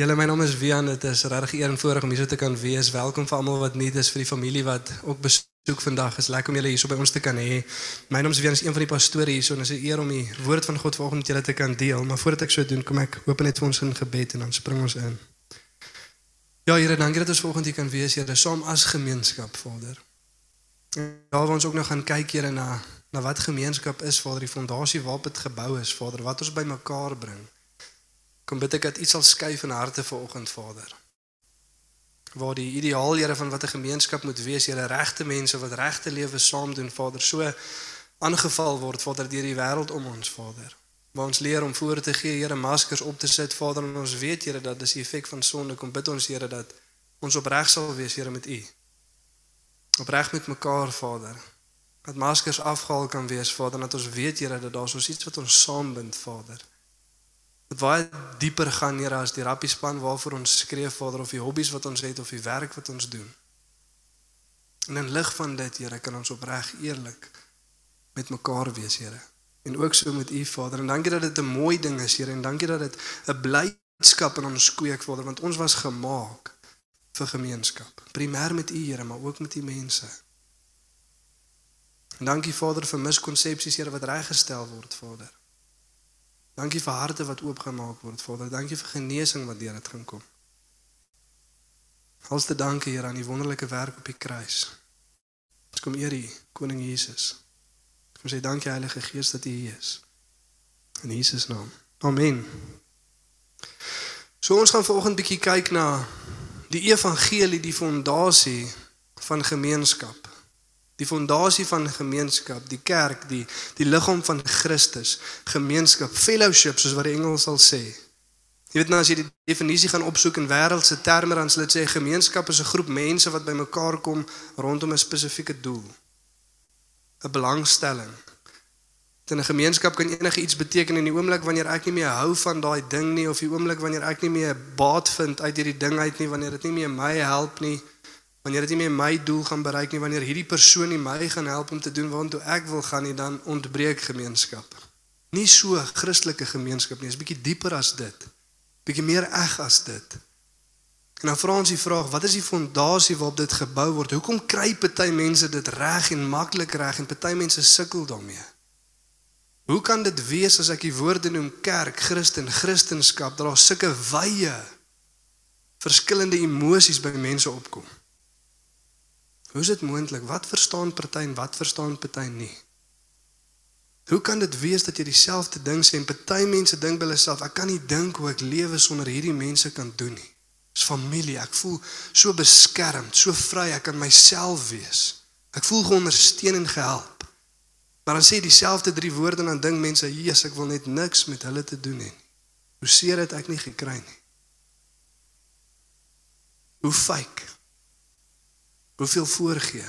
Julle my naam is Wian, dit is regtig eer en voorreg om hier te kan wees. Welkom vir almal wat nuut is vir die familie wat ook besoek vandag. Is lekker om julle hier so by ons te kan hê. My naam is Wian, is een van die pastore hier so en dit is 'n eer om die woord van God vanoggend met julle te kan deel. Maar voordat ek so doen, kom ek open net vir ons in gebed en dan spring ons in. Ja, Here, dankie dat ons vanoggend hier kan wees, Here, saam as gemeenskap, Vader. Ja, waar ons ook nou gaan kyk, Here, na na wat gemeenskap is, Vader, die fondasie waarop dit gebou is, Vader, wat ons bymekaar bring. Kom bid ek dat iets sal skuif in harte vanoggend, Vader. Waar die ideaal Here van wat 'n gemeenskap moet wees, Here, regte mense wat regte lewe saam doen, Vader, so aangeval word, Vader, deur die wêreld om ons, Vader. Waar ons leer om voor te gee, Here, maskers op te sit, Vader, en ons weet, Here, dat dis die effek van sonde. Kom bid ons, Here, dat ons opreg sal wees, Here, met U. Opreg met mekaar, Vader. Dat maskers afgehaal kan wees, Vader, dat ons weet, Here, dat daar so iets wat ons saambind, Vader. Wat baie dieper gaan Here as die rappiespan waarvoor ons skreef Vader of die hobbies wat ons het of die werk wat ons doen. En in lig van dit Here kan ons opreg eerlik met mekaar wees Here. En ook so met U Vader en dankie dat dit 'n mooi ding is Here en dankie dat dit 'n blydskap in ons kweek Vader want ons was gemaak vir gemeenskap. Primêr met U Here, maar ook met die mense. En dankie Vader vir miskonsepsies Here wat reggestel word Vader. Dankie vir harte wat oopgemaak word, Vader. Dankie vir genesing wat deur dit gaan kom. Als te dankie Here aan die wonderlike werk op die kruis. Ons kom eer U, Koning Jesus. Ons sê dankie Heilige Gees dat U hier is. In Jesus naam. Amen. So ons gaan vanoggend bietjie kyk na die evangelie, die fondasie van gemeenskap. Die fondasie van gemeenskap, die kerk, die die liggaam van Christus, gemeenskap, fellowship soos wat die Engels sal sê. Jy weet nou as jy die definisie gaan opsoek in wêreldse terme dan sal dit sê gemeenskap is 'n groep mense wat bymekaar kom rondom 'n spesifieke doel. 'n Belangstelling. In 'n gemeenskap kan enige iets beteken in die oomblik wanneer ek nie meer hou van daai ding nie of die oomblik wanneer ek nie meer baat vind uit hierdie ding uit nie, wanneer dit nie meer my help nie, wanneer dit nie meer my doel gaan bereik nie, wanneer hierdie persoon nie my gaan help om te doen waartoe ek wil gaan nie, dan ontbreek gemeenskap. Nie so Christelike gemeenskap nie, is bietjie dieper as dit. Bietjie meer eg as dit. En dan vra ons die vraag, wat is die fondasie waarop dit gebou word? Hoekom kry party mense dit reg en maklik reg en party mense sukkel daarmee? Hoe kan dit wees as ek die woorde noem kerk, Christen, Christenskap, dat daar sulke wye verskillende emosies by mense opkom? Hoe is dit moontlik? Wat verstaan party en wat verstaan party nie? Hoe kan dit wees dat jy dieselfde ding sê en party mense dink by hulle self, ek kan nie dink hoe ek lewe sonder hierdie mense kan doen nie. Dis familie, ek voel so beskermd, so vry, ek kan myself wees. Ek voel geondersteun en gehelp. Maar dan sê dieselfde drie woorde en dan dink mense, "Jesus, ek wil net niks met hulle te doen hê." Hoe seer het ek nie gekry nie. Hoe fake. Hoeveel voorgee.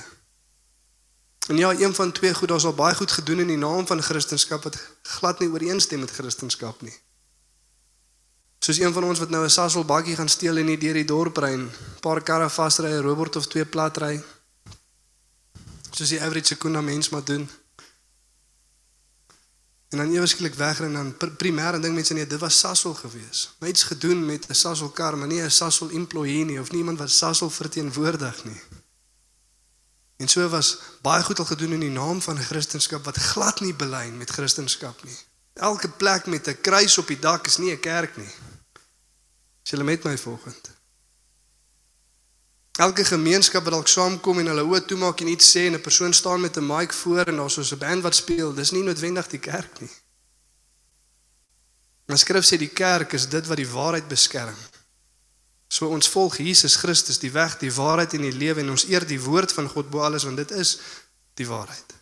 En ja, een van twee goed, daar's al baie goed gedoen in die naam van Christendom wat glad nie ooreenstem met Christendom nie. Soos een van ons wat nou 'n Sasol bakkie gaan steel en nie deur die dorp ry en 'n paar karre vasry, 'n robot of twee plat ry. Soos die average sekunda mens maar doen. En dan ewesklik wegry en dan pr primêr ding mense nee, dit was Sasol gewees. Maar iets gedoen met 'n Sasol kar, maar nie 'n Sasol employee nie of nie iemand wat Sasol verteenwoordig nie. En so was baie goed al gedoen in die naam van Christendom wat glad nie belyn met Christendom nie. Elke plek met 'n kruis op die dak is nie 'n kerk nie. As jy met my volgend. Elke gemeenskap wat dalk saamkom en hulle oë toemaak en iets sê en 'n persoon staan met 'n mic voor en daar's so 'n band wat speel, dis nie noodwendig die kerk nie. Maar skrif sê die kerk is dit wat die waarheid beskerm. So ons volg Jesus Christus, die weg, die waarheid en die lewe en ons eer die woord van God bo alles want dit is die waarheid.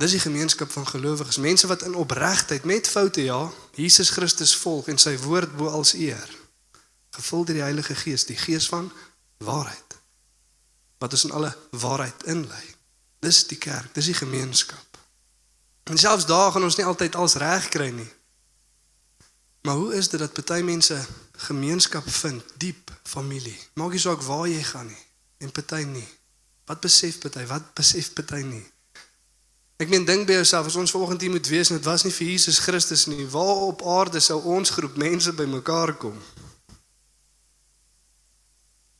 Dis die gemeenskap van gelowiges, mense wat in opregtheid met foute ja, Jesus Christus volg en sy woord bo als eer. Gevul deur die Heilige Gees, die Gees van waarheid. Wat ons in alle waarheid inlei. Dis die kerk, dis die gemeenskap. En selfs daar gaan ons nie altyd als reg kry nie. Maar hoe is dit dat party mense gemeenskap vind, diep familie? Maak nie saak waar jy gaan nie en party nie. Wat besef party? Wat besef party nie? Ek meen dink by jouself as ons vanoggend hier moet wees en dit was nie vir Jesus Christus nie, waar op aarde sou ons groep mense bymekaar kom?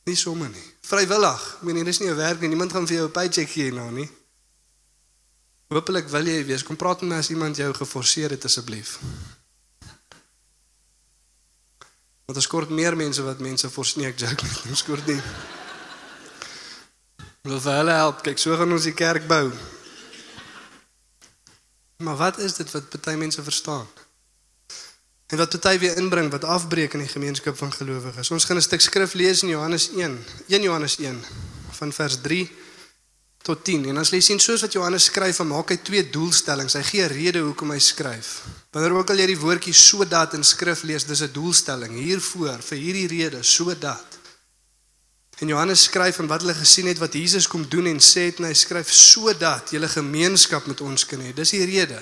Nie sommer nie. Vrywillig. Ek meen hier is nie 'n werk nie. Niemand gaan vir jou 'n paycheck gee nou nie. Hoopelik wil jy wees. Kom praat met my as iemand jou geforseer het asseblief. Want ons kort meer mense wat mense forceer ek joke nie. Ons kort nie. Wil vir hulle help. Kyk, so gaan ons die kerk bou. Maar wat is dit wat baie mense verstaan? En wat party weer inbring wat afbreek in die gemeenskap van gelowiges. Ons gaan 'n stuk skrif lees in Johannes 1, 1 Johannes 1 van vers 3 tot 10. En as jy sien soos wat Johannes skryf, dan maak hy twee doelstellings. Hy gee 'n rede hoekom hy skryf. Wanneer ook al jy die woordjie sodat in skrif lees, dis 'n doelstelling hiervoor, vir hierdie rede, sodat. En Johannes skryf van wat hulle gesien het wat Jesus kom doen en sê het en hy skryf sodat jy 'n gemeenskap met ons kan hê. Dis die rede.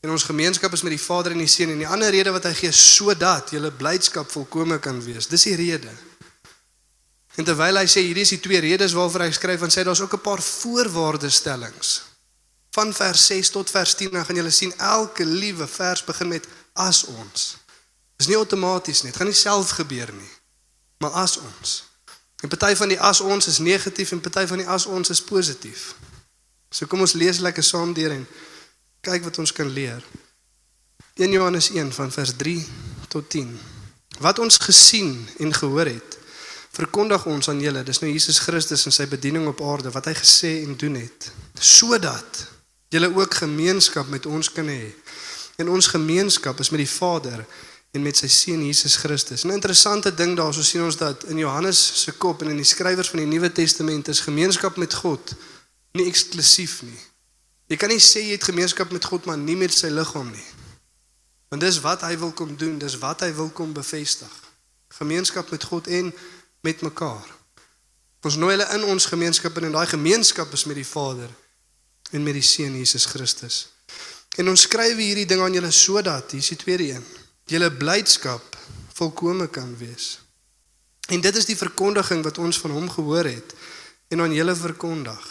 En ons gemeenskap is met die Vader en die Seun en die ander rede wat hy gee sodat julle blydskap volkome kan wees. Dis die rede. En terwyl hy sê hierdie is die twee redes waarvoor hy skryf, dan sê daar's ook 'n paar voorwaardestellings. Van vers 6 tot vers 10 dan gaan julle sien elke liewe vers begin met as ons. Dis nie outomaties nie. Dit gaan nie self gebeur nie. Maar as ons. En party van die as ons is negatief en party van die as ons is positief. So kom ons lees lekker saam deur en kyk wat ons kan leer. 1 Johannes 1 van vers 3 tot 10. Wat ons gesien en gehoor het, verkondig ons aan julle. Dis nou Jesus Christus en sy bediening op aarde wat hy gesê en doen het, sodat julle ook gemeenskap met ons kan hê. En ons gemeenskap is met die Vader en met sy seun Jesus Christus. 'n Interessante ding daarso sien ons dat in Johannes se kop en in die skrywers van die Nuwe Testament is gemeenskap met God nie eksklusief nie. Jy kan nie sê jy het gemeenskap met God maar nie met sy liggaam nie. Want dis wat hy wil kom doen, dis wat hy wil kom bevestig. Gemeenskap met God en met mekaar. Ons nooi hulle in ons gemeenskap en in daai gemeenskap is met die Vader en met die Seun Jesus Christus. En ons skryf hierdie ding aan julle sodat, hier is die tweede een, julle blydskap volkome kan wees. En dit is die verkondiging wat ons van hom gehoor het en aan julle verkondig.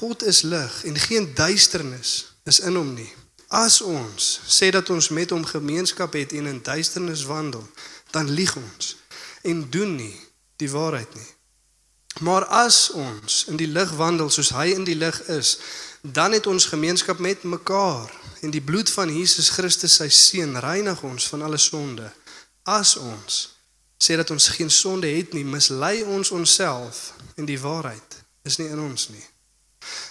God is lig en geen duisternis is in hom nie. As ons sê dat ons met hom gemeenskap het en in duisternis wandel, dan lieg ons en doen nie die waarheid nie. Maar as ons in die lig wandel soos hy in die lig is, dan het ons gemeenskap met mekaar en die bloed van Jesus Christus sy seun reinig ons van alle sonde. As ons sê dat ons geen sonde het nie, mislei ons onsself en die waarheid is nie in ons nie.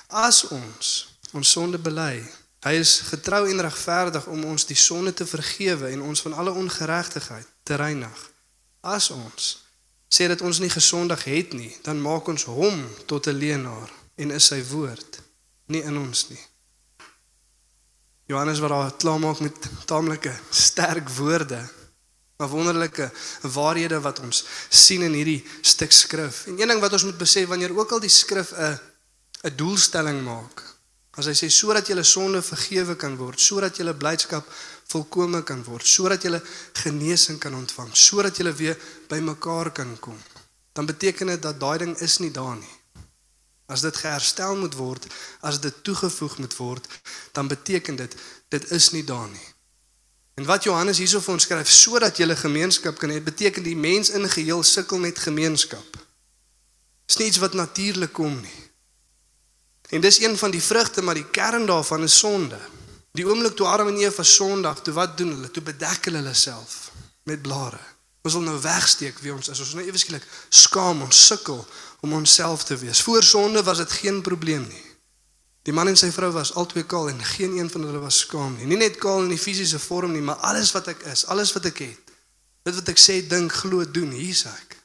As ons ons sonde bely, hy is getrou en regverdig om ons die sonde te vergewe en ons van alle ongeregtigheid te reinig. As ons sê dat ons nie gesondig het nie, dan maak ons hom tot 'n leienaar en is sy woord nie in ons nie. Johannes wat daar klaar maak met taamlike sterk woorde, maar wonderlike waarhede wat ons sien in hierdie stuk skrif. En een ding wat ons moet besef wanneer ook al die skrif 'n 'n doelstelling maak. As hy sê sodat julle sonde vergewe kan word, sodat julle blydskap volkome kan word, sodat julle genesing kan ontvang, sodat julle weer bymekaar kan kom, dan beteken dit dat daai ding is nie daar nie. As dit geherstel moet word, as dit toegevoeg moet word, dan beteken dit dit is nie daar nie. En wat Johannes hierso vir ons skryf, sodat julle gemeenskap kan hê, beteken die mens in geheel sukkel met gemeenskap. Dis nie iets wat natuurlik kom nie. En dis een van die vrugte, maar die kern daarvan is sonde. Die oomblik toe Adam en Eva sondig, toe wat doen hulle? Toe bedek hulle hulle self met blare. Ons wil nou wegsteek wie ons is. Ons is nou ewe skielik skaam, ons sukkel om onsself te wees. Voor sonde was dit geen probleem nie. Die man en sy vrou was albei kaal en geen een van hulle was skaam nie. Nie net kaal in die fisiese vorm nie, maar alles wat ek is, alles wat ek het. Dit wat ek sê, dink, glo, doen, hier's ek.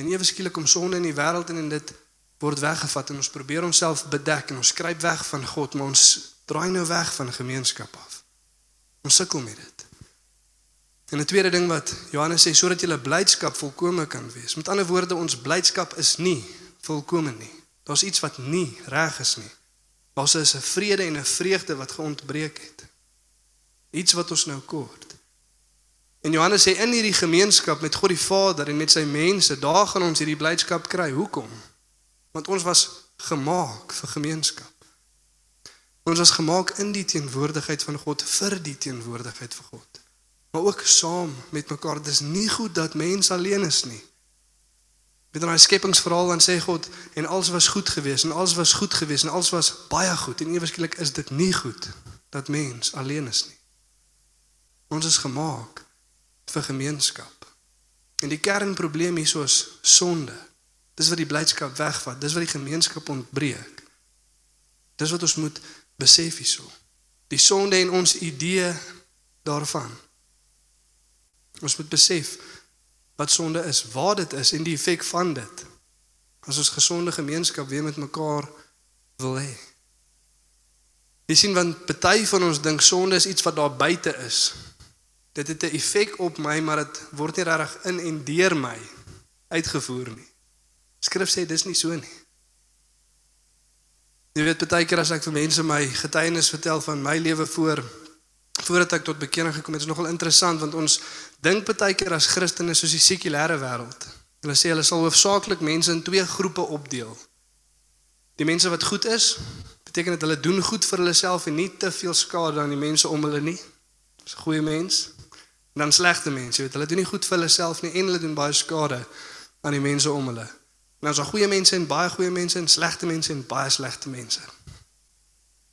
En ewe skielik kom sonde in die wêreld en dit word weggevat en ons probeer onsself bedek en ons skryp weg van God, maar ons draai nou weg van gemeenskap af. Ons sukkel met dit. En 'n tweede ding wat Johannes sê, sodat julle blydskap volkome kan wees. Met ander woorde, ons blydskap is nie volkome nie. Daar's iets wat nie reg is nie. Daar's 'n vrede en 'n vreugde wat geontbreek het. Iets wat ons nou kort. En Johannes sê in hierdie gemeenskap met God die Vader en met sy mense, daar gaan ons hierdie blydskap kry. Hoekom? Want ons was gemaak vir gemeenskap. Ons was gemaak in die teenwoordigheid van God vir die teenwoordigheid van God. Maar ook saam met mekaar. Dit is nie goed dat mens alleen is nie. Met daai skepingsverhaal dan sê God en alles was goed geweest en alles was goed geweest en alles was baie goed en eweskielik is dit nie goed dat mens alleen is nie. Ons is gemaak vir gemeenskap. En die kernprobleem hier is sonde. Dis wat die blydskap wegvat. Dis wat die gemeenskap ontbreek. Dis wat ons moet besef hierso. Die sonde en ons idee daarvan. Ons moet besef wat sonde is, waar dit is en die effek van dit. As ons gesonde gemeenskap weer met mekaar wil hê. Jy sien want party van ons dink sonde is iets wat daar buite is. Dit het 'n effek op my, maar dit word nie regtig in en deur my uitgevoer nie. Skrif sê dis nie so nie. Jy weet baie keer as ek vir mense my getuienis vertel van my lewe voor voordat ek tot bekering gekom het, is nogal interessant want ons dink baie keer as Christene soos die sekulêre wêreld. Hulle sê hulle sal hoofsaaklik mense in twee groepe opdeel. Die mense wat goed is, beteken dit hulle doen goed vir hulle self en nie te veel skade aan die mense om hulle nie. Dis 'n goeie mens. En dan slegte mense, jy weet, hulle doen nie goed vir hulle self nie en hulle doen baie skade aan die mense om hulle. En dan is daar goeie mense en baie goeie mense en slegte mense en baie slegte mense.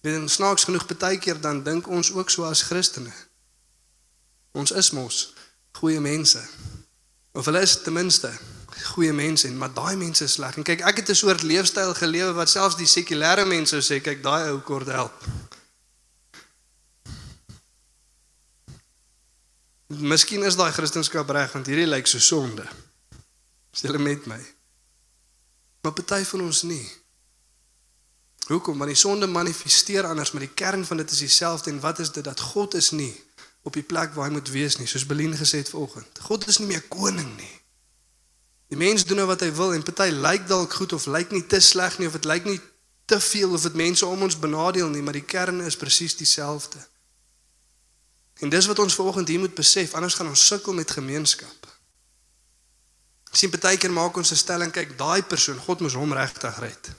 Weet jy, snaaks genoeg baie keer dan dink ons ook so as Christene. Ons is mos goeie mense. Of hulle is ten minste goeie mense en maar daai mense is sleg. En kyk, ek het 'n soort leefstyl gelewe wat selfs die sekulêre mense sê, kyk, daai ou kort help. Miskien is daai Christendom reg want hierdie lyk so sonde. Stel met my. Maar party van ons nie. Hoekom? Want die sonde manifesteer anders, maar die kern van dit is dieselfde en wat is dit dat God is nie op die plek waar hy moet wees nie, soos Belien gesê het vanoggend. God is nie meer koning nie. Die mens doen nou wat hy wil en party lyk dalk goed of lyk nie te sleg nie of dit lyk nie te veel of dit mense om ons benadeel nie, maar die kern is presies dieselfde. En dis wat ons vanoggend hier moet besef, anders gaan ons sukkel met gemeenskap. Sien baie keer maak ons 'n stelling, kyk, daai persoon, God moes hom regtig red.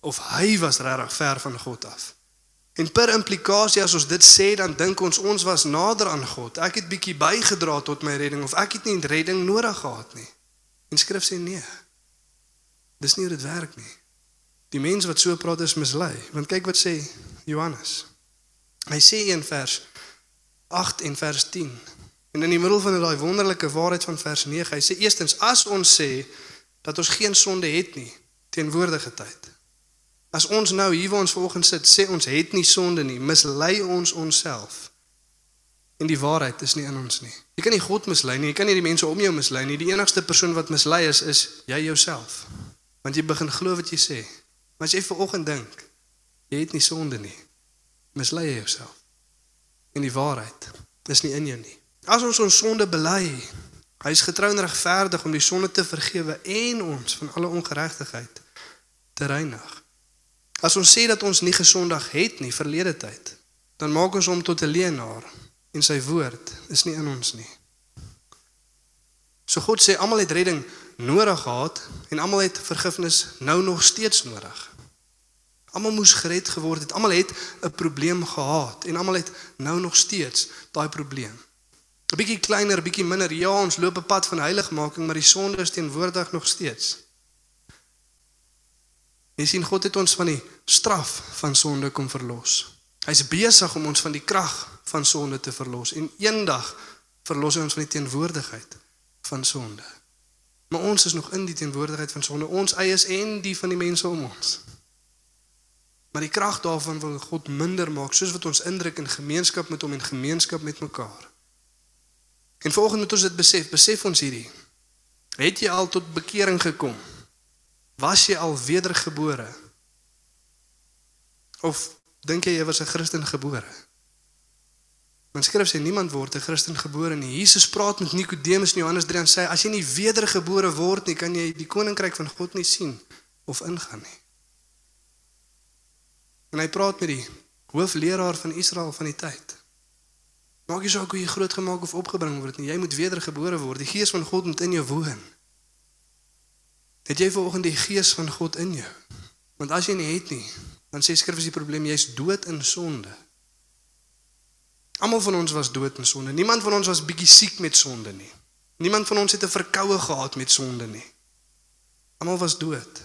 Of hy was regtig ver van God af. En per implikasie as ons dit sê, dan dink ons ons was nader aan God. Ek het bietjie bygedra tot my redding of ek het nie redding nodig gehad nie. En Skrif sê nee. Dis nie hoe dit werk nie. Die mens wat so praat is mislei, want kyk wat sê Johannes. Hy sê in vers 8 en vers 10. En in die middel van daai wonderlike waarheid van vers 9, hy sê eerstens as ons sê dat ons geen sonde het nie teenwoordige tyd. As ons nou hier waar ons vanoggend sit sê ons het nie sonde nie, mislei ons onsself. En die waarheid is nie in ons nie. Jy kan nie God mislei nie, jy kan nie die mense om jou mislei nie. Die enigste persoon wat mislei is is jy jouself. Want jy begin glo wat jy sê. Maar as jy vanoggend dink jy het nie sonde nie, mislei jy jouself en die waarheid is nie in jou nie. As ons ons sonde bely, hy is getrou en regverdig om die sonde te vergewe en ons van alle ongeregtigheid te reinig. As ons sê dat ons nie gesondig het nie verlede tyd, dan maak ons hom tot 'n leienaar en sy woord is nie in ons nie. So God sê almal het redding nodig gehad en almal het vergifnis nou nog steeds nodig. Almal moes gered geword het. Almal het 'n probleem gehad en almal het nou nog steeds daai probleem. 'n Bietjie kleiner, bietjie minder. Ja, ons loop 'n pad van heiligmaking, maar die sonde is teenwoordig nog steeds. Jy sien God het ons van die straf van sonde kom verlos. Hy's besig om ons van die krag van sonde te verlos en eendag verlos hy ons van die teenwoordigheid van sonde. Maar ons is nog in die teenwoordigheid van sonde. Ons eies en die van die mense om ons. Maar die krag daarvan wil God minder maak soos wat ons indruk in gemeenskap met hom en gemeenskap met mekaar. En volgens moet ons dit besef, besef ons hierdie. Het jy al tot bekering gekom? Was jy al wedergebore? Of dink jy jy was 'n Christen gebore? Want skrif sê niemand word 'n Christen gebore nie. Jesus praat met Nikodemus in Johannes 3 en sê as jy nie wedergebore word nie, kan jy die koninkryk van God nie sien of ingaan nie. En hy praat met die hoofleraar van Israel van die tyd. Maak nie saak hoe jy grootgemaak of opgebring word nie, jy moet wedergebore word. Die gees van God moet in jou woon. Het jy vanoggend die gees van God in jou? Want as jy nie het nie, dan sê skrif is die probleem jy's dood in sonde. Almal van ons was dood in sonde. Niemand van ons was bietjie siek met sonde nie. Niemand van ons het 'n verkoue gehad met sonde nie. Almal was dood.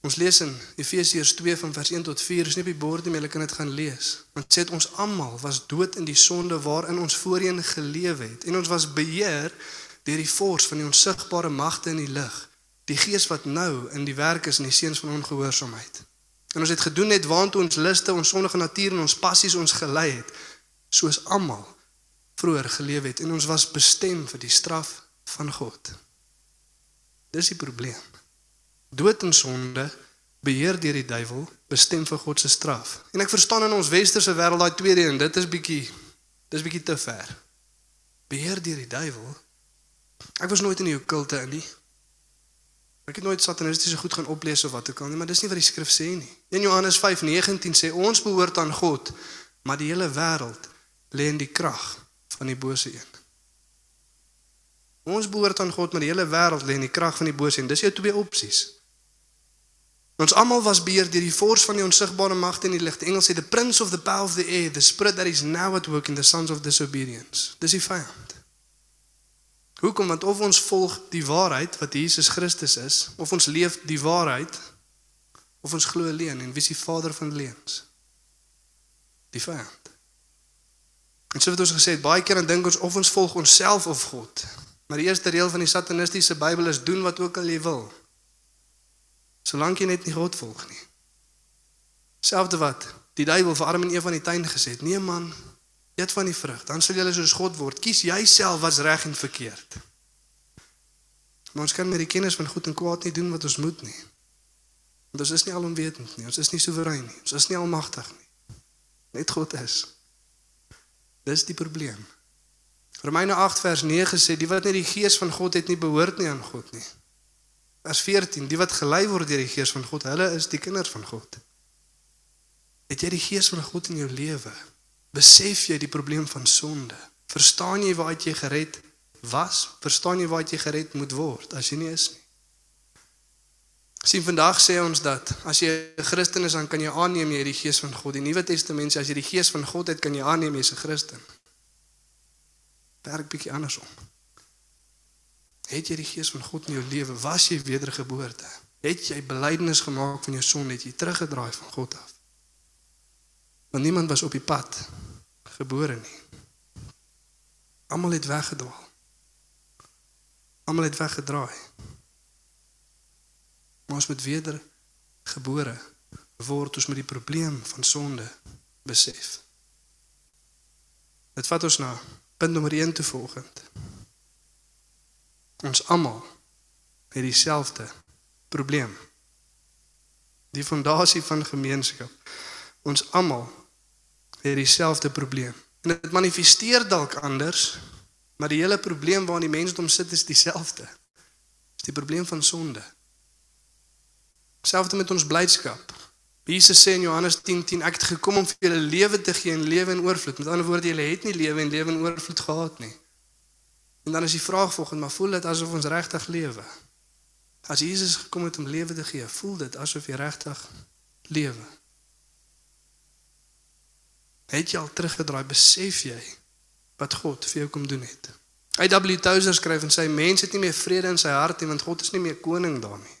Ons lees in Efesiërs 2 van vers 1 tot 4, is nie op die bord nie, maar jy kan dit gaan lees. Want sê dit ons almal was dood in die sonde waarin ons voorheen geleef het en ons was beheer deur die forse van die onsigbare magte in die lig, die gees wat nou in die werk is in die seuns van ongehoorsaamheid. En ons het gedoen net waantoe ons liste, ons sondige natuur en ons passies ons gelei het, soos almal vroeër geleef het en ons was bestem vir die straf van God. Dis die probleem. Dood in sonde, beheer deur die duiwel, bestem vir God se straf. En ek verstaan in ons westerse wêreld daai tweede een, dit is bietjie dis bietjie te ver. Beheer deur die duiwel. Ek was nooit in die okulte in nie. Ek het nooit satanistiese goed gaan oplees of wat ook al nie, maar dis nie wat die skrif sê nie. In Johannes 5:19 sê ons behoort aan God, maar die hele wêreld lê in die krag van die bose een. Ons behoort aan God, maar die hele wêreld lê in die krag van die bose een. Dis jou twee opsies. Ons almal was beheer deur die force van die onsigbare magte in die lig. Engels sê the prince of the power of the air, the spirit that is now at work in the sons of disobedience. Dis die vyand. Hoekom want of ons volg die waarheid wat Jesus Christus is, of ons leef die waarheid of ons glo leuen en wie is die vader van leuns? Die vyand. En so het ons gesê baie keer dan dink ons of ons volg onsself of God. Maar die eerste reël van die satanistiese Bybel is doen wat ook al jy wil. Solank jy net nie God volg nie. Selfde wat die duiwel vir Adam en Eva in die tuin gesê het. Nee man, eet van die vrug, dan sal jy soos God word. Kies jy self wat's reg en verkeerd. Maar ons kan met die kennis van goed en kwaad nie doen wat ons moet nie. Want ons is nie alomwetend nie. Ons is nie soewerein nie. Ons is nie almagtig nie. Net God is. Dis die probleem. Romeine 8 vers 9 sê die wat net die gees van God het nie behoort nie aan God nie. Vers 14 die wat gelei word deur die gees van God, hulle is die kinders van God. Het jy die gees van God in jou lewe? Besef jy die probleem van sonde? Verstaan jy waar jy gered was? Verstaan jy waar jy gered moet word as jy nie is nie? Sien vandag sê ons dat as jy 'n Christen is dan kan jy aanneem jy die gees van God. Die Nuwe Testament sê as jy die gees van God het kan jy aanneem jy's 'n Christen. Werk bietjie andersom. Het jy die gees van God in jou lewe? Was jy wedergeboorte? Het jy belydenis gemaak van jou sonde? Het jy teruggedraai van God af? Want niemand was op die pad gebore nie. Almal het weggedwaal. Almal het weggedraai. Maar ons moet weder gebore word ons met die probleem van sonde besef. Dit vat ons na punt nommer 1 toe volgend. Ons almal het dieselfde probleem. Die fondasie van gemeenskap. Ons almal het dieselfde probleem. En dit manifesteer dalk anders, maar die hele probleem waarin die mensdom sit is dieselfde. Dis die probleem van sonde. Selfs met ons blydskap. Jesus sê in Johannes 10:10 10, ek het gekom om vir julle lewe te gee en lewe in oorvloed. Met ander woorde, julle het nie lewe en lewe in oorvloed gehad nie. En dan is die vraag volgens, maar voel dit asof ons regtig lewe? As Jesus gekom het om lewe te gee, voel dit asof jy regtig lewe? Het jy al teruggedraai, besef jy wat God vir jou kom doen het? A.W. Tozer skryf en sê mense het nie meer vrede in sy hart nie want God is nie meer koning daar nie.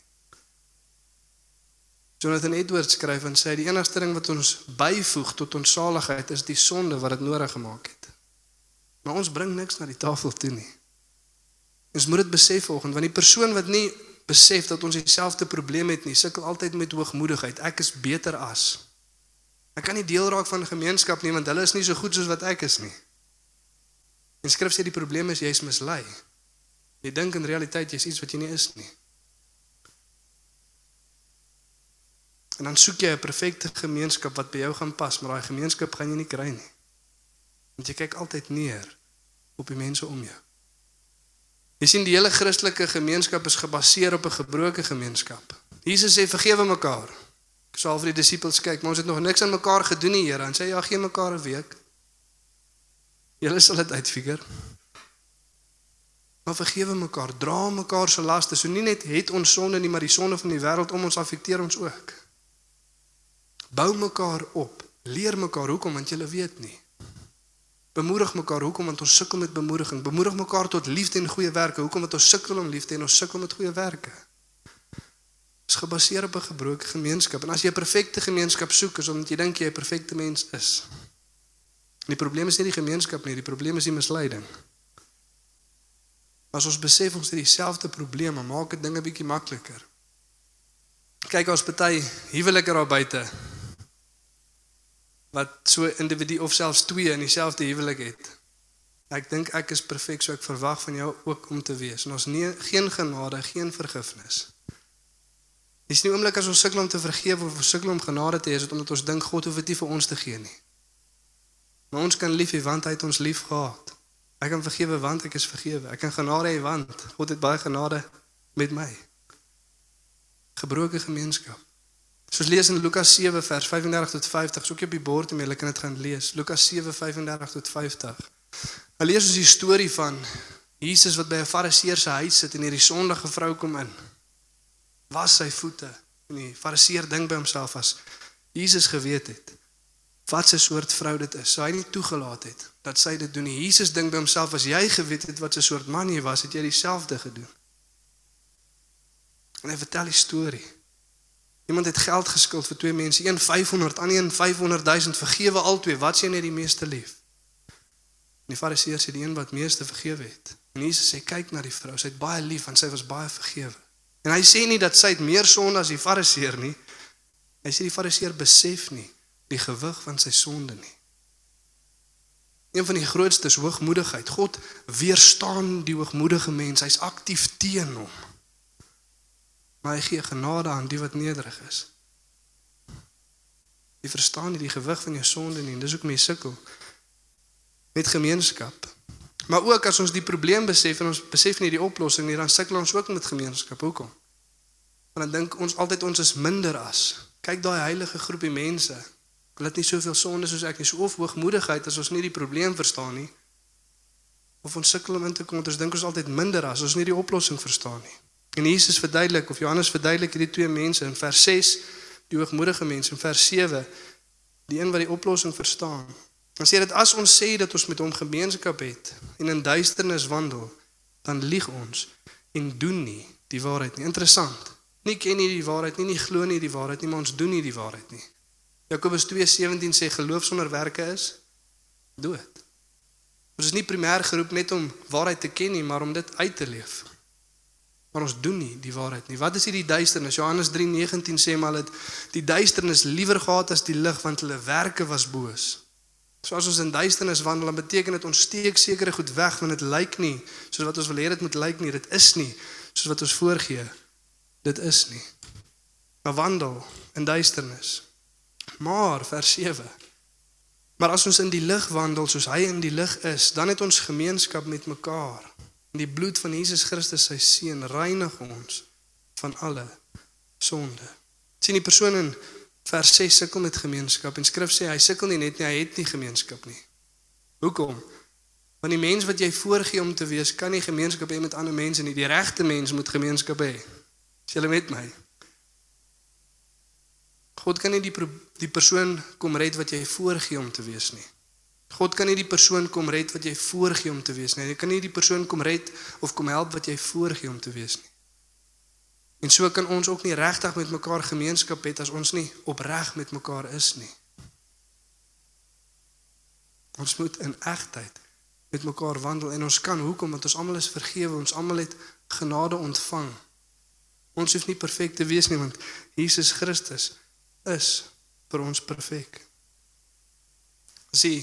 Jonathan Edwards skryf en sê die enigste ding wat ons byvoeg tot ons saligheid is die sonde wat dit nodig gemaak het. Maar ons bring niks na die tafel toe nie. Ons moet dit besef vanoggend want die persoon wat nie besef dat ons dieselfde probleem het nie, sukkel altyd met hoogmoedigheid. Ek is beter as. Ek kan nie deel raak van 'n gemeenskap nie want hulle is nie so goed soos wat ek is nie. En skrif sê die probleem is jy's mislei. Jy dink in realiteit jy's iets wat jy nie is nie. En dan soek jy 'n perfekte gemeenskap wat by jou gaan pas, maar daai gemeenskap gaan jy nie kry nie. Want jy kyk altyd neer op die mense om jou. Jy sien die hele Christelike gemeenskap is gebaseer op 'n gebroke gemeenskap. Jesus sê vergewe mekaar. Ek sal vir die disippels kyk, maar ons het nog niks aan mekaar gedoen nie, Here. En sê ja, gee mekaar 'n week. Julle sal dit uitfigure. Maar vergewe mekaar, dra mekaar se laste. So nie net het ons sonde nie, maar die sonde van die wêreld om ons affekteer ons ook. Bou mekaar op. Leer mekaar hoekom want jy weet nie. Bemoedig mekaar hoekom want ons sukkel met bemoediging. Bemoedig mekaar tot liefde en goeie werke. Hoekom want ons sukkel om liefde en ons sukkel met goeie werke. Dit is gebaseer op 'n gebroke gemeenskap. En as jy 'n perfekte gemeenskap soek, is omdat jy dink jy 'n perfekte mens is. En die probleem is nie die gemeenskap nie, die probleem is die misleiding. As ons besef ons het dieselfde probleme, maak dit dinge bietjie makliker. Kyk ons party huwelike daar buite wat so individu of selfs twee in dieselfde huwelik het. Ek dink ek is perfek so ek verwag van jou ook om te wees. En ons nie geen genade, geen vergifnis. Dis nie oomblik as ons sukkel om te vergewe of sukkel om genade te hê, is dit omdat ons dink God hoef dit nie vir ons te gee nie. Maar ons kan lief hê want hy het ons lief gehad. Ek kan vergewe want ek is vergewe. Ek kan genade hê want God het baie genade met my. Gebroke gemeenskap. Soos lees in Lukas 7 vers 35 tot 50, soek jy op die bord om jy kan dit gaan lees. Lukas 7 35 tot 50. Hy lees ons die storie van Jesus wat by 'n Fariseer se huis sit en hierdie sondige vrou kom in. Was sy voete. En die Fariseer dink by homself as Jesus geweet het wat 'n soort vrou dit is. So hy nie toegelaat het dat sy dit doen nie. Jesus dink by homself as jy geweet het wat 'n soort man jy was, het jy dieselfde gedoen. En hy vertel die storie. Iemand het geld geskuld vir twee mense, een 500, ander een 500 000, vergewe albei, wat sien jy die meeste lief? En die Fariseer sê die een wat meeste vergewe het. En Jesus sê kyk na die vrou, sy het baie lief want sy was baie vergewe. En hy sê nie dat sy het meer sonde as die Fariseer nie. Hy sê die Fariseer besef nie die gewig van sy sonde nie. Een van die grootstes hoogmoedigheid. God weerstaan die hoogmoedige mens. Hy's aktief teen hom. Maar hy gee genade aan die wat nederig is. Jy verstaan nie die gewig van jou sonde nie. Dis hoekom jy sukkel met gemeenskap. Maar ook as ons die probleem besef en ons besef nie die oplossing nie, dan sukkel ons ook met gemeenskap. Hoekom? Want dan dink ons altyd ons is minder as. Kyk daai heilige groepie mense. Hulle het nie soveel sonde soos ek nie. So of hoogmoedigheid as ons nie die probleem verstaan nie. Of ons sukkel om in te kom, ons dink ons altyd minder as ons nie die oplossing verstaan nie. En Jesus verduidelik of Johannes verduidelik hierdie twee mense in vers 6 die hoogmoedige mense in vers 7 die een wat die oplossing verstaan. Dan sê dit as ons sê dat ons met hom gemeenskap het en in duisternis wandel, dan lieg ons en doen nie die waarheid nie. Interessant. Nie ken nie die waarheid nie, nie glo nie die waarheid nie, maar ons doen nie die waarheid nie. Jakobus 2:17 sê geloof sonder werke is dood. Ons is nie primêr geroep net om waarheid te ken nie, maar om dit uit te leef. Maar ons doen nie die waarheid nie. Wat is hier die duisternis? Johannes 3:19 sê maar dat die duisternis liewer gehad as die lig want hulle werke was boos. So as ons in duisternis wandel, dan beteken dit ons steek sekere goed weg want dit lyk nie soos wat ons wil hê dit moet lyk nie. Dit is nie soos wat ons voorgee. Dit is nie. Maar wandel in duisternis. Maar vers 7. Maar as ons in die lig wandel soos hy in die lig is, dan het ons gemeenskap met mekaar. En die bloed van Jesus Christus sy seun reinig ons van alle sonde. sien die persoon in vers 6 sukkel met gemeenskap en skrif sê hy sukkel nie net nie, hy het nie gemeenskap nie. Hoekom? Want die mens wat jy voorgee om te wees, kan nie gemeenskap hê met ander mense nie. Die regte mens moet gemeenskap hê. Is julle met my? God kan nie die die persoon kom red wat jy voorgee om te wees nie. God kan nie die persoon kom red wat jy voorgee om te wees nie. Hy kan nie die persoon kom red of kom help wat jy voorgee om te wees nie. En so kan ons ook nie regtig met mekaar gemeenskap hê as ons nie opreg met mekaar is nie. Ons moet in egtheid met mekaar wandel en ons kan hoekom want ons almal is vergewe, ons almal het genade ontvang. Ons hoef nie perfek te wees nie want Jesus Christus is vir ons perfek. Sien,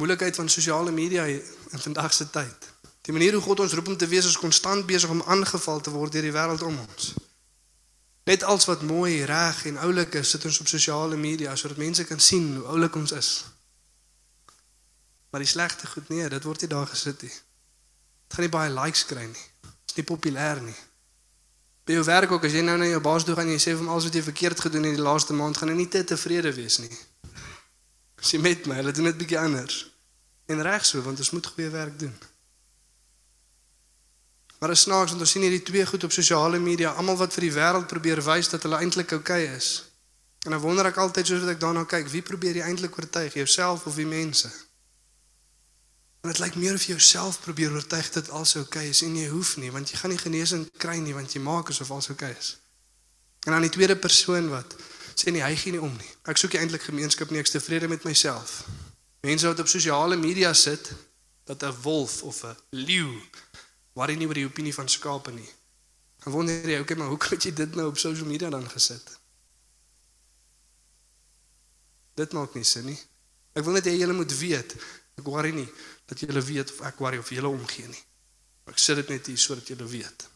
moeilikheid van sosiale media in vandag se tyd. Die manier hoe God ons roep om te wees is konstant besig om aangeval te word deur die wêreld om ons. Net als wat mooi, reg en oulik is, sit ons op sosiale media sodat mense kan sien hoe oulik ons is. Maar die slegte goed nee, dit word nie daar gesit nie. Dit gaan nie baie likes kry nie. Dit is nie populêr nie. By jou werk ook as jy nou na jou baas toe gaan en jy sê vir hom alles wat jy verkeerd gedoen het in die laaste maand, gaan hy nie te tevrede wees nie. As jy met my, hulle doen dit bietjie anders. En reg so, want ons moet goeie werk doen. Maar is snaaks want ons sien hierdie twee goed op sosiale media, almal wat vir die wêreld probeer wys dat hulle eintlik oukei okay is. En dan wonder ek altyd soos wat ek daarna kyk, wie probeer jy eintlik oortuig, jouself of die mense? En dit lyk meer of jy jouself probeer oortuig dat alles oukei okay is en jy hoef nie, want jy gaan nie genesing kry nie want jy maak asof alles oukei okay is. En dan die tweede persoon wat sê nee, hy gee nie om nie. Ek soek eintlik gemeenskap nie, ek's tevrede met myself. Mense wat op sosiale media sit dat 'n wolf of 'n leeu worry nie oor die opinie van skape nie. Dan wonder jy, okay, maar hoe kan jy dit nou op social media dan gesit? Dit maak nie sin nie. Ek wil net hê julle moet weet, ek worry nie dat julle weet of ek worry of julle omgee nie. Ek sê dit net hier sodat julle weet.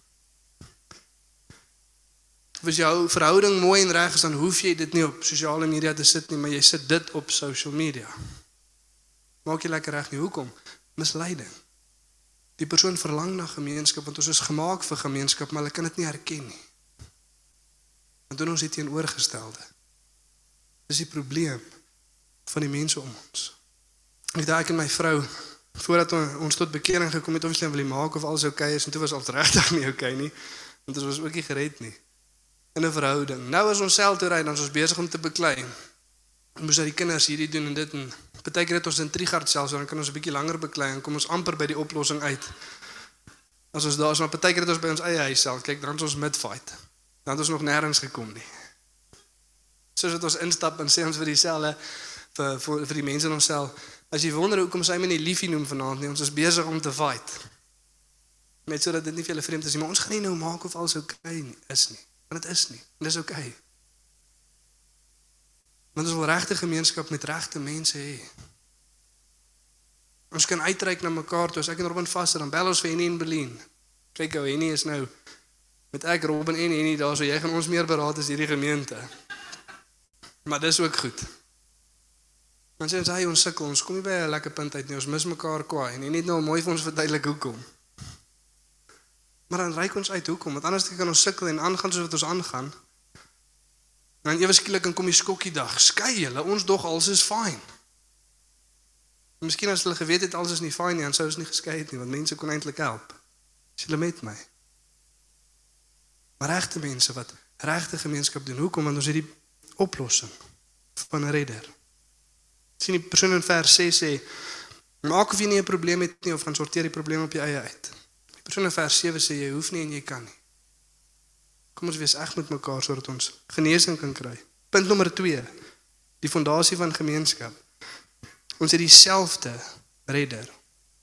As jou verhouding mooi en reg is, dan hoef jy dit nie op sosiale media te sit nie, maar jy sit dit op social media. Maak jy lekker reg nie hoekom? Misleiding. Die persoon verlang na gemeenskap want ons is gemaak vir gemeenskap, maar hulle kan dit nie herken nie. Want doen ons dit teenoorgestelde. Dis die probleem van die mense om ons. Ek daai en my vrou voordat ons tot bekering gekom het, of ons wil maak of alles oukei okay is en toe was al regtig nie oukei okay nie, want ons was ook nie gered nie in 'n verhouding. Nou as ons self toe ry, dan is ons besig om te beklei. Ons moet uit die kinders hierdie doen en dit en Partykeer het ons in Trigard selfs dan kan ons 'n bietjie langer beklei en kom ons amper by die oplossing uit. As ons daar is, maar partykeer het ons by ons eie huis self, kyk, dan ons midfight. Dan het ons nog nêrens gekom nie. Soos dit ons instap en sê ons vir dieselfde vir vir vir die mense in onsself. As jy wonder hoekom sy my nie liefie noem vanaand nie, ons is besig om te fight. Net sodat dit nie vir julle vreemd is nie, maar ons gaan nie nou maak of alles oukei okay is nie. Want dit is nie. Dit is oukei. Okay. Want ons wil regte gemeenskap met regte mense hê. Ons kan uitreik na mekaar toe. As ek en Robin vas is, dan bel ons vir Henny in Berlin. Kyk ou, Henny is nou met ek Robin en Henny daar, so jy gaan ons meer beraad as hierdie gemeente. Maar dis ook goed. Want sê ons hy ons sukkel, ons kom nie by 'n lekker punt uit nie. Ons mis mekaar kwaai en nie net nou mooi vir ons verduidelik hoekom. Maar dan reik ons uit hoekom? Want anders kan ons sukkel en aangaan soos wat ons aangaan. Dan ewe skielik kom die skokkie dag. Skei julle, ons dog alles is fyn. Miskien as hulle geweet het alles is nie fyn nie, dan sou ons nie geskei het nie, want mense kon eintlik help. Is julle met my? Maar regte mense wat regte gemeenskap doen, hoekom want ons het die oplossing van 'n redder. Sien die persoon in vers 6 sê maak of jy nie 'n probleem het nie of gaan sorteer die probleem op jou eie uit. Die persoon in vers 7 sê jy hoef nie en jy kan nie. Kom ons wees eg met mekaar sodat ons genesing kan kry. Punt nommer 2. Die fondasie van gemeenskap. Ons het dieselfde redder.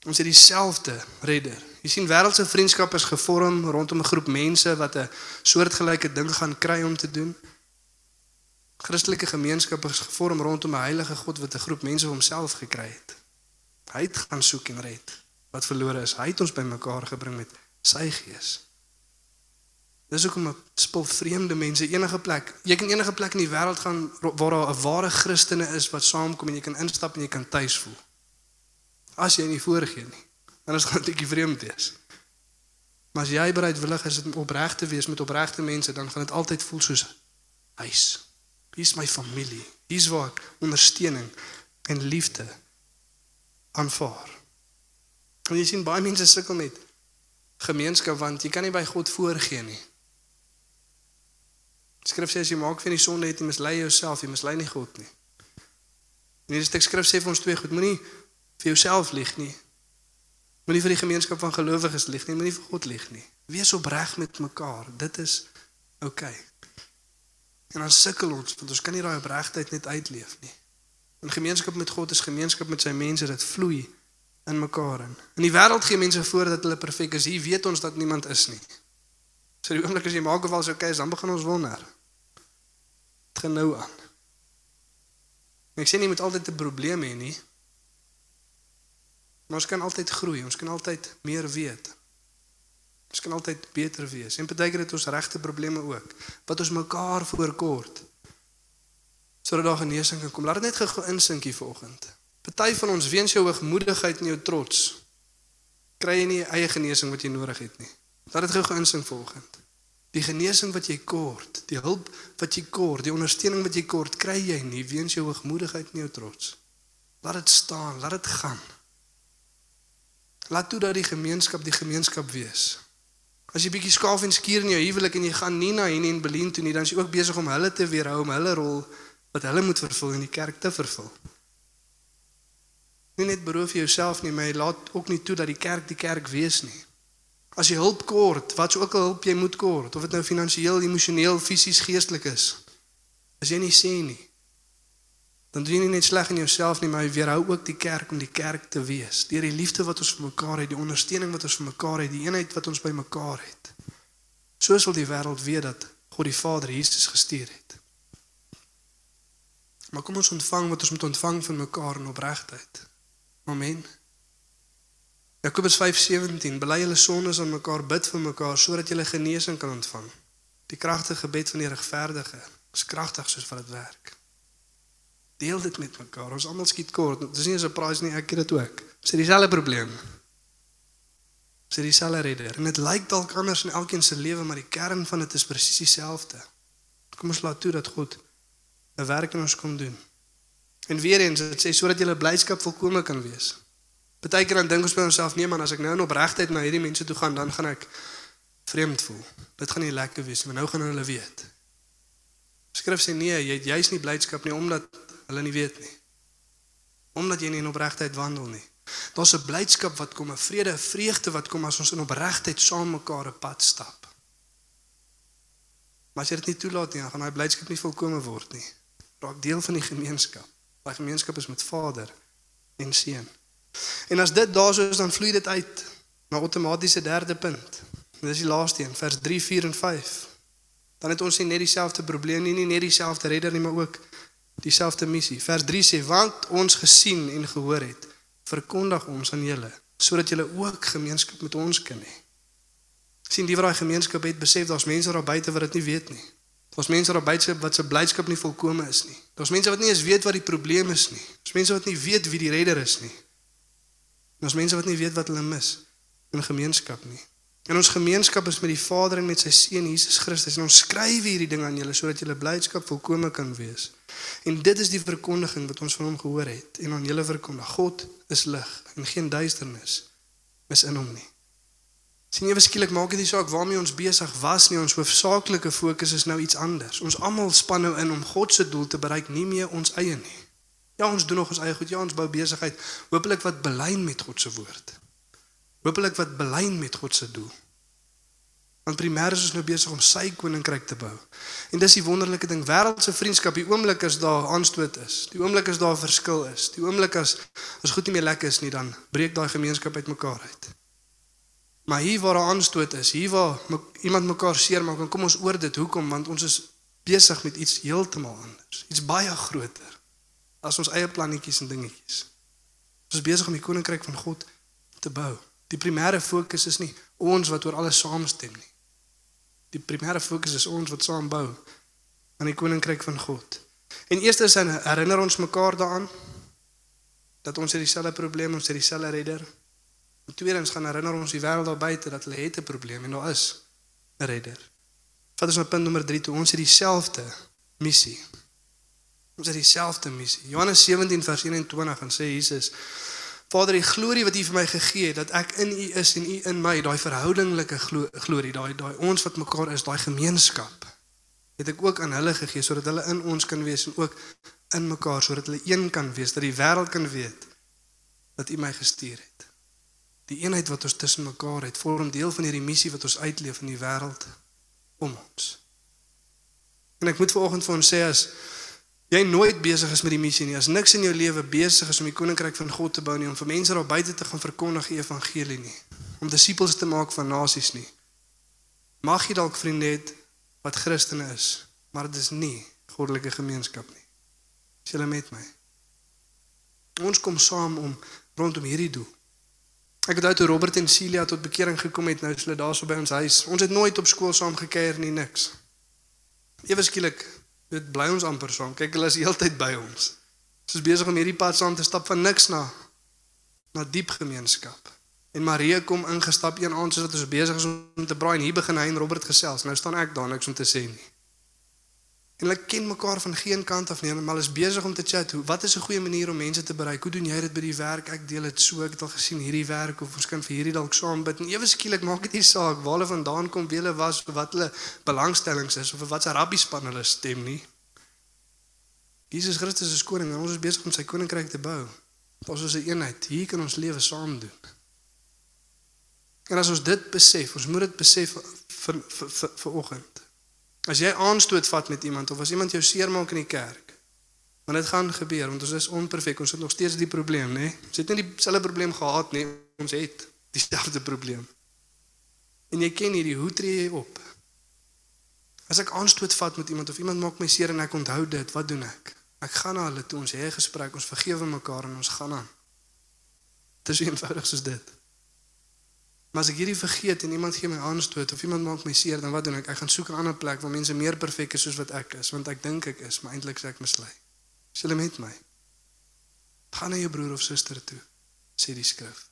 Ons het dieselfde redder. Jy sien wêreldse vriendskap is gevorm rondom 'n groep mense wat 'n soortgelyke ding gaan kry om te doen. Christelike gemeenskap is gevorm rondom 'n heilige God wat 'n groep mense vir homself gekry het. Hy het gaan soek en red wat verlore is. Hy het ons bymekaar gebring met sy gees. Dis hoekom 'n spul vreemde mense enige plek, jy kan enige plek in die wêreld gaan waar daar 'n ware Christene is wat saamkom en jy kan instap en jy kan tuis voel. As jy nie voorgee nie, dan is dit 'n bietjie vreemd wees. Maar as jy bereidwillig is om opreg te wees met opregte mense, dan gaan dit altyd voel soos huis. Hier's my familie. Hier's waar ondersteuning en liefde aanvaar. En jy sien baie mense sukkel met gemeenskap want jy kan nie by God voorgee nie. Skrif sê as jy maak van die sonde het jy mislei jouself, jy mislei nie God nie. En hierdie stuk skrif sê vir ons twee goed, moenie vir jouself lieg nie. Moenie vir die gemeenskap van gelowiges lieg nie, moenie vir God lieg nie. Wees opreg met mekaar. Dit is oukei. Okay. En dan sukkel ons want ons kan nie daai opregtheid net uitleef nie. 'n Gemeenskap met God is gemeenskap met sy mense, dit vloei in mekaar in. In die wêreld gee mense voor dat hulle perfek is. Hier weet ons dat niemand is nie. So die oomblik as jy maak of al so okay is, dan begin ons wonder. Dit gaan nou aan. Ek sê nie met altyd 'n probleem hê nie. Maar ons kan altyd groei, ons kan altyd meer weet. Ons kan altyd beter wees. En partykeer het ons regte probleme ook wat ons mekaar voorkort. Sodat daar genesing kan kom. Laat dit net gou insink hier vanoggend. Party van ons weens jou hoogmoedigheid en jou trots kry jy nie eie genesing wat jy nodig het nie. Laat dit gou geinsing volgend. Die genesing wat jy kort, die hulp wat jy kort, die ondersteuning wat jy kort, kry jy nie weens jou hoogmoedigheid en jou trots. Laat dit staan, laat dit gaan. Laat toe dat die gemeenskap die gemeenskap wees. As jy bietjie skaaf en skuur in jou huwelik en jy gaan nie na Henny en Belien toe nie, dan is jy ook besig om hulle te weerhou om hulle rol wat hulle moet vervul in die kerk te vervul. Nie net beroof jouself nie, maar jy laat ook nie toe dat die kerk die kerk wees nie. As jy hulp kort, wat sou ook al hulp jy moet kort, of dit nou finansiëel, emosioneel, fisies, geestelik is. As jy nie sê nie, dan doen jy nie net sleg in jouself nie, maar jy weerhou ook die kerk om die kerk te wees. Deur die liefde wat ons vir mekaar het, die ondersteuning wat ons vir mekaar het, die eenheid wat ons by mekaar het. Soos wil die wêreld weet dat God die Vader Jesus gestuur het. Maar kom ons ontvang wat ons moet ontvang van mekaar in opregtheid. Amen. Jakobus 5:17 Bely julle sondes aan mekaar, bid vir mekaar sodat julle genesing kan ontvang. Die kragtige gebed van die regverdige is kragtig soos wat dit werk. Deel dit met mekaar. Ons almal skiet kort. Dit is nie 'n surprise nie, ek het dit ook. Dis dieselfde probleem. Dis dieselfde rede. En dit lyk dalk anders in elkeen se lewe, maar die kern van dit is presies dieselfde. Kom ons laat toe dat God 'n werk in ons kom doen. En weer eens, dit sê sodat julle blydskap volkome kan wees. Partykeer dan dink ons by onsself, nee man, as ek nou in opregtheid na hierdie mense toe gaan, dan gaan ek vreemd voel. Dit gaan nie lekker wees nie, maar nou gaan hulle weet. Skrif sê nee, jy juis nie blydskap nie omdat hulle nie weet nie. Omdat jy nie in opregtheid wandel nie. Daar's 'n blydskap wat kom, 'n vrede, 'n vreugde wat kom as ons in opregtheid saam mekaar 'n pad stap. Maar as jy dit nie toelaat nie, dan gaan daai blydskap nie volkome word nie. Raak deel van die gemeenskap. Daai gemeenskap is met Vader en Seun. En as dit daarso is, dan vloei dit uit na outomatiese derde punt. Dis die laaste een, vers 3, 4 en 5. Dan het ons nie net dieselfde probleem nie, nie net dieselfde redder nie, maar ook dieselfde missie. Vers 3 sê want ons gesien en gehoor het, verkondig ons aan julle sodat julle ook gemeenskap met ons kan hê. sien die wat daai gemeenskap het, besef daar's mense daar buite wat dit nie weet nie. Daar's mense daar buite wat se blydskap nie volkome is nie. Daar's mense wat nie eens weet wat die probleem is nie. Daar's mense wat nie weet wie die redder is nie. Daar's mense wat nie weet wat hulle mis in gemeenskap nie. En ons gemeenskap is met die Vader en met sy seun Jesus Christus en ons skryf hierdie ding aan julle sodat julle blydskap volkome kan wees. En dit is die verkondiging wat ons van hom gehoor het en aan julle verkondig. God is lig en geen duisternis is in hom nie. Sien jy beskielik maak dit nie saak waarmee ons besig was nie, ons hoofsaaklike fokus is nou iets anders. Ons almal span nou in om God se doel te bereik, nie meer ons eie nie. Ja, ons doen nog ons eie goed. Ja, ons bou besigheid. Hoopelik wat belyn met God se woord. Hoopelik wat belyn met God se doel. Want primêr is ons nou besig om sy koninkryk te bou. En dis die wonderlike ding, wêreldse vriendskap, die oomblik as daar aanstoot is, die oomblik as daar verskil is, die oomblik as as goed nie meer lekker is nie, dan breek daai gemeenskap uitmekaar uit. Maar hier waar daar aanstoot is, hier waar iemand mekaar seermaak, dan kom ons oor dit. Hoekom? Want ons is besig met iets heeltemal anders, iets baie groter as ons eie plannetjies en dingetjies. Ons is besig om die koninkryk van God te bou. Die primêre fokus is nie ons wat oor alles saamstem nie. Die primêre fokus is ons wat saam bou aan die koninkryk van God. En eerstens herinner ons mekaar daaraan dat ons het dieselfde probleem, ons het dieselfde redder. En tweedens gaan herinner ons die wêreld daar buite dat hulle het 'n probleem en daar is 'n redder. Vat ons na punt nommer 3 toe. Ons het dieselfde missie. Ons het dieselfde missie. Johannes 17 vers 21 en sê Jesus: Vader, die glorie wat U vir my gegee het dat ek in U is en U in my, daai verhoudinglike glorie, daai daai ons wat mekaar is, daai gemeenskap, het ek ook aan hulle gegee sodat hulle in ons kan wees en ook in mekaar sodat hulle een kan wees, dat die wêreld kan weet dat U my gestuur het. Die eenheid wat ons tussen mekaar het, vorm deel van hierdie missie wat ons uitleef in die wêreld om ons. En ek moet vanoggend vir ons sê as jy nooit besig is met die missie nie, as niks in jou lewe besig is om die koninkryk van God te bou nie, om vir mense daar buite te gaan verkondig die evangelie nie, om disippels te maak van nasies nie. Mag jy dalk vriende hê wat Christene is, maar dit is nie goddelike gemeenskap nie. Is julle met my? Ons kom saam om rondom hierdie doel. Ek het uit Robert en Celia tot bekering gekom het nou is hulle daarso by ons huis. Ons het nooit op skool saam gekuier nie niks. Ewe skielik Dit bly ons amper saam. Kyk, hulle is heeltyd by ons. Ons is besig om hierdie pad saam te stap van niks na na diep gemeenskap. En Maria kom ingestap een aand sodat ons besig is om te braai en hier begin hy en Robert gesels. Nou staan ek daar niks om te sê nie. En hulle ken mekaar van geen kant af nie, maar hulle is besig om te chat. Hoe wat is 'n goeie manier om mense te bereik? Hoe doen jy dit by die werk? Ek deel dit so. Ek het al gesien hierdie werk of ons kan vir hierdie dalk saam bid. En ewe skielik maak dit nie saak waar hulle vandaan kom, wie hulle was wat hulle belangstellings is of wat se rabbi span hulle stem nie. Jesus Christus is koning en ons is besig om sy koninkryk te bou. Ons is 'n eenheid. Hier kan ons lewe saam doen. En as ons dit besef, ons moet dit besef vir vir vir, vir oggend. As jy aanstoot vat met iemand of as iemand jou seermaak in die kerk, want dit gaan gebeur want ons is onperfek, ons het nog steeds die probleem, né? Ons het nie dieselfde probleem gehad nie, ons het dieselfde probleem. En jy ken hierdie hoe tree jy op? As ek aanstoot vat met iemand of iemand maak my seer en ek onthou dit, wat doen ek? Ek gaan na hulle toe, ons hê 'n gesprek, ons vergewe mekaar en ons gaan aan. Dit is eenvoudig soos dit. Maar as ek hierdie vergeet en iemand gee my aanstoot of iemand maak my seer, dan wat doen ek? Ek gaan soek 'n ander plek waar mense meer perfek is soos wat ek is, want ek dink ek is, maar eintlik is ek mislei. Is hulle met my? Gaan na jou broer of suster toe, sê die skrif.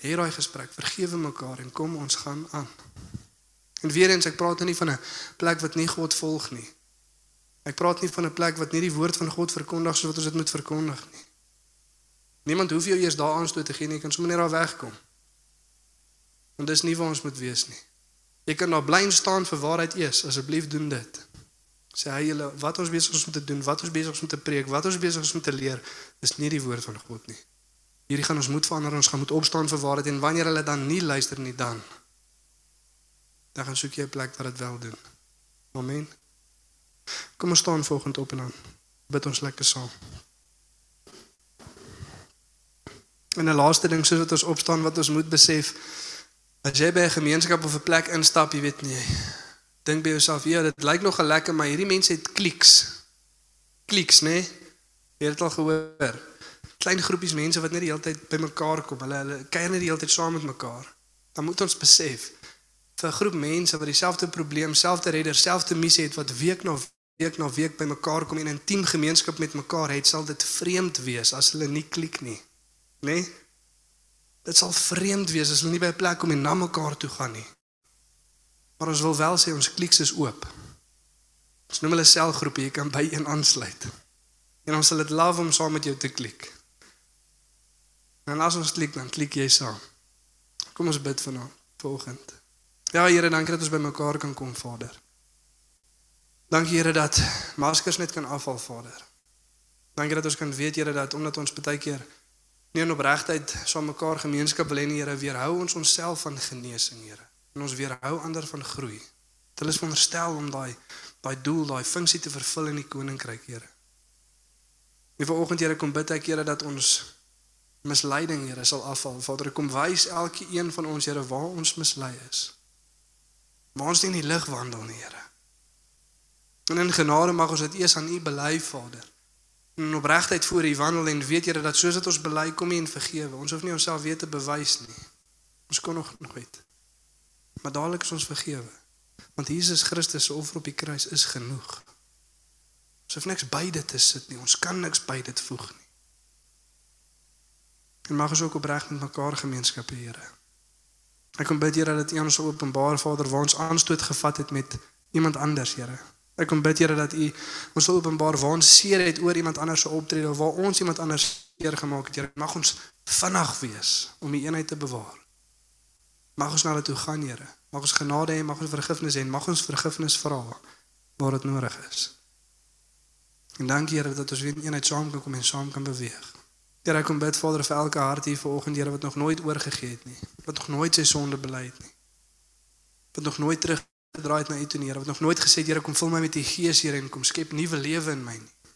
Hê daai gesprek, vergewe mekaar en kom ons gaan aan. En weer eens, ek praat nou nie van 'n plek wat nie God volg nie. Ek praat nie van 'n plek wat nie die woord van God verkondig soos wat ons dit moet verkondig nie. Niemand hoef jou eers daar aanstoot te gee nie, jy kan sommer net daar wegkom. Want dis nie waar ons moet wees nie. Jy kan daar bly staan vir waarheid eers, asseblief doen dit. Sê hy julle wat ons besig is om te doen, wat ons besig is om te preek, wat ons besig is om te leer, is nie die woord van God nie. Hierdie gaan ons moet verander, ons gaan moet opstaan vir waarheid en wanneer hulle dan nie luister nie dan dan gaan soek jy 'n plek waar dit wel doen. Amen. Kom ons staan volgende op en dan bid ons lekker saam. En 'n laaste ding soos wat ons opstaan wat ons moet besef as jy by 'n gemeenskap of 'n plek instap, jy weet nie. Dink by jouself, ja, dit lyk nog lekker, maar hierdie mense het kliks. Kliks, né? Jy het dit al gehoor. Klein groepies mense wat net die hele tyd bymekaar kom. Hulle hulle kuier net die hele tyd saam met mekaar. Dan moet ons besef vir 'n groep mense wat dieselfde probleem, selfde redder, selfde missie het wat week na week na week bymekaar kom en intiem gemeenskap met mekaar het, sal dit vreemd wees as hulle nie klik nie. Né? Nee? Dit sal vreemd wees as hulle nie by 'n plek kom en na mekaar toe gaan nie. Maar ons wil wel sê ons kliks is oop. Ons noem hulle selgroepe, jy kan by een aansluit. En ons sal dit love om saam met jou te klik. En as ons klik, dan klik jy saam. Kom ons bid vanaand, volgende. Ja Here, dankie dat ons bymekaar kan kom, Vader. Dankie Here dat maskers net kan afval, Vader. Dankie dat ons kan weet Here dat omdat ons baie keer nie in opregtheid saam mekaar gemeenskap wil hê nie, Here, weerhou ons onsself van genesing, Here. En ons weerhou ander van groei. Dit is veronderstel om daai daai doel, daai funksie te vervul in die koninkryk, Here. En vanoggend Here kom bid ek Here dat ons misleiding Here sal afval. Vader, kom wys elkeen van ons Here waar ons mislei is. Maar ons nie in die lig wandel nie, Here. En in genade mag ons dit eers aan U bely, Vader. In opregtheid voor U wandel en weet Here dat soos dit ons bely kom U en vergewe. Ons hoef nie onsself weer te bewys nie. Ons kon nog nooit. Maar dadelik is ons vergewe. Want Jesus Christus se offer op die kruis is genoeg. Ons hoef niks by dit te sit nie. Ons kan niks by dit voeg nie. En mag ons ook opreg met mekaar gemeenskap hê, Here. Ek kom bid Here dat U ons openbaar Vader waar ons aanstoot gevat het met iemand anders, Here. Ek kom bid Here dat U ons sal openbaar waar ons seer het oor iemand anders se optrede of waar ons iemand anders seer gemaak het, Here. Mag ons vinnig wees om die eenheid te bewaar. Mag ons na hulle toe gaan, Here. Mag ons genade hê, mag ons vergifnis hê, mag ons vergifnis vra waar dit nodig is. En dankie Here dat ons weer in eenheid saam kan kom en saam kan beweeg. Here, ek kom bid Vader vir elke hart hier vanoggend, Here wat nog nooit oorgegee het nie, wat nog nooit sy sonde bely het nie. Wat nog nooit teruggedraai het na U toe Here, wat nog nooit gesê het Here kom vul my met U Gees, Here, en kom skep nuwe lewe in my nie.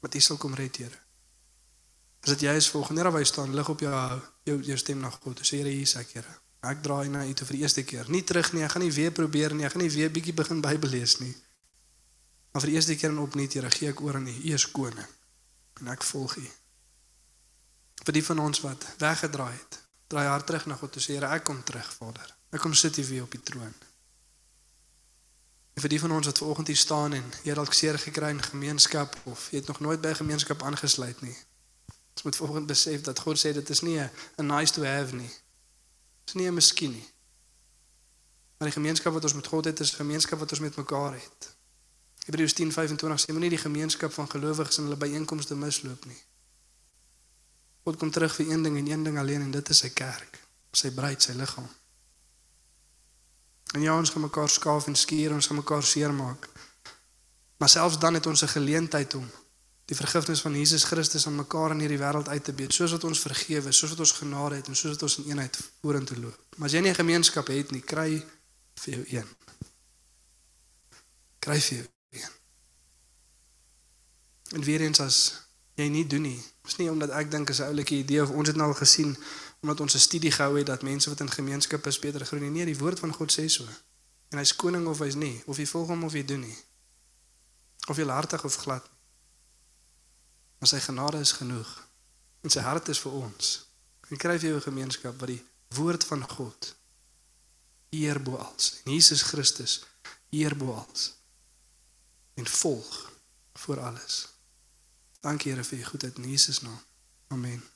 Wat U sal kom red, Here. As dit jy is volgende Here, waar jy staan, lig op jou jou jou stem na God. Sê Here, hier is ek, Here. Ek draai na U toe vir die eerste keer. Nie terug nie, ek gaan nie weer probeer nie, ek gaan nie weer bietjie begin Bybel lees nie. Maar vir die eerste keer en opnuut, Here, gee ek oor aan U. U is koning. En ek volg U vir die van ons wat weggedraai het. Draai hart terug na God sê Here, ek kom terug, Vader. Ek kom sit hier weer op die troon. En vir die van ons wat vanoggend hier staan en jy het dalk seer gekry in gemeenskap of jy het nog nooit by gemeenskap aangesluit nie. Ons moet vanoggend besef dat God sê dit is nie 'n nice to have nie. Dit is nie 'n miskien nie. Maar die gemeenskap wat ons met God het, is 'n gemeenskap wat ons met mekaar het. Hebreërs 10:25 sê moenie die gemeenskap van gelowiges in hulle byeenkomste misloop nie. God kom terug vir een ding en een ding alleen en dit is sy kerk, sy bruid, sy liggaam. En ja, ons gaan mekaar skaaf en skuur, ons gaan mekaar seermaak. Maar selfs dan het ons 'n geleentheid om die vergifnis van Jesus Christus aan mekaar in hierdie wêreld uit te beet, soos wat ons vergewe, soos wat ons genade het en soos wat ons in eenheid vorentoe loop. Maar as jy nie 'n gemeenskap het nie, kry vir jou een. Kry vir jou een. En weer eens as jy nie doen nie, is nie omdat ek dink is 'n oulike idee of ons het nou al gesien omdat ons 'n studie gehou het dat mense wat in gemeenskap is beter groei. Nee, die woord van God sê so. En hy's koning of hy's nie, of jy volg hom of jy doen nie. Of jy hartig of glad. Maar sy genade is genoeg. En sy hart is vir ons. En kry vir jou 'n gemeenskap wat die woord van God eer bo alles. En Jesus Christus eer bo alles. En volg voor alles. Dankie Here vir u goedheid in Jesus naam. Amen.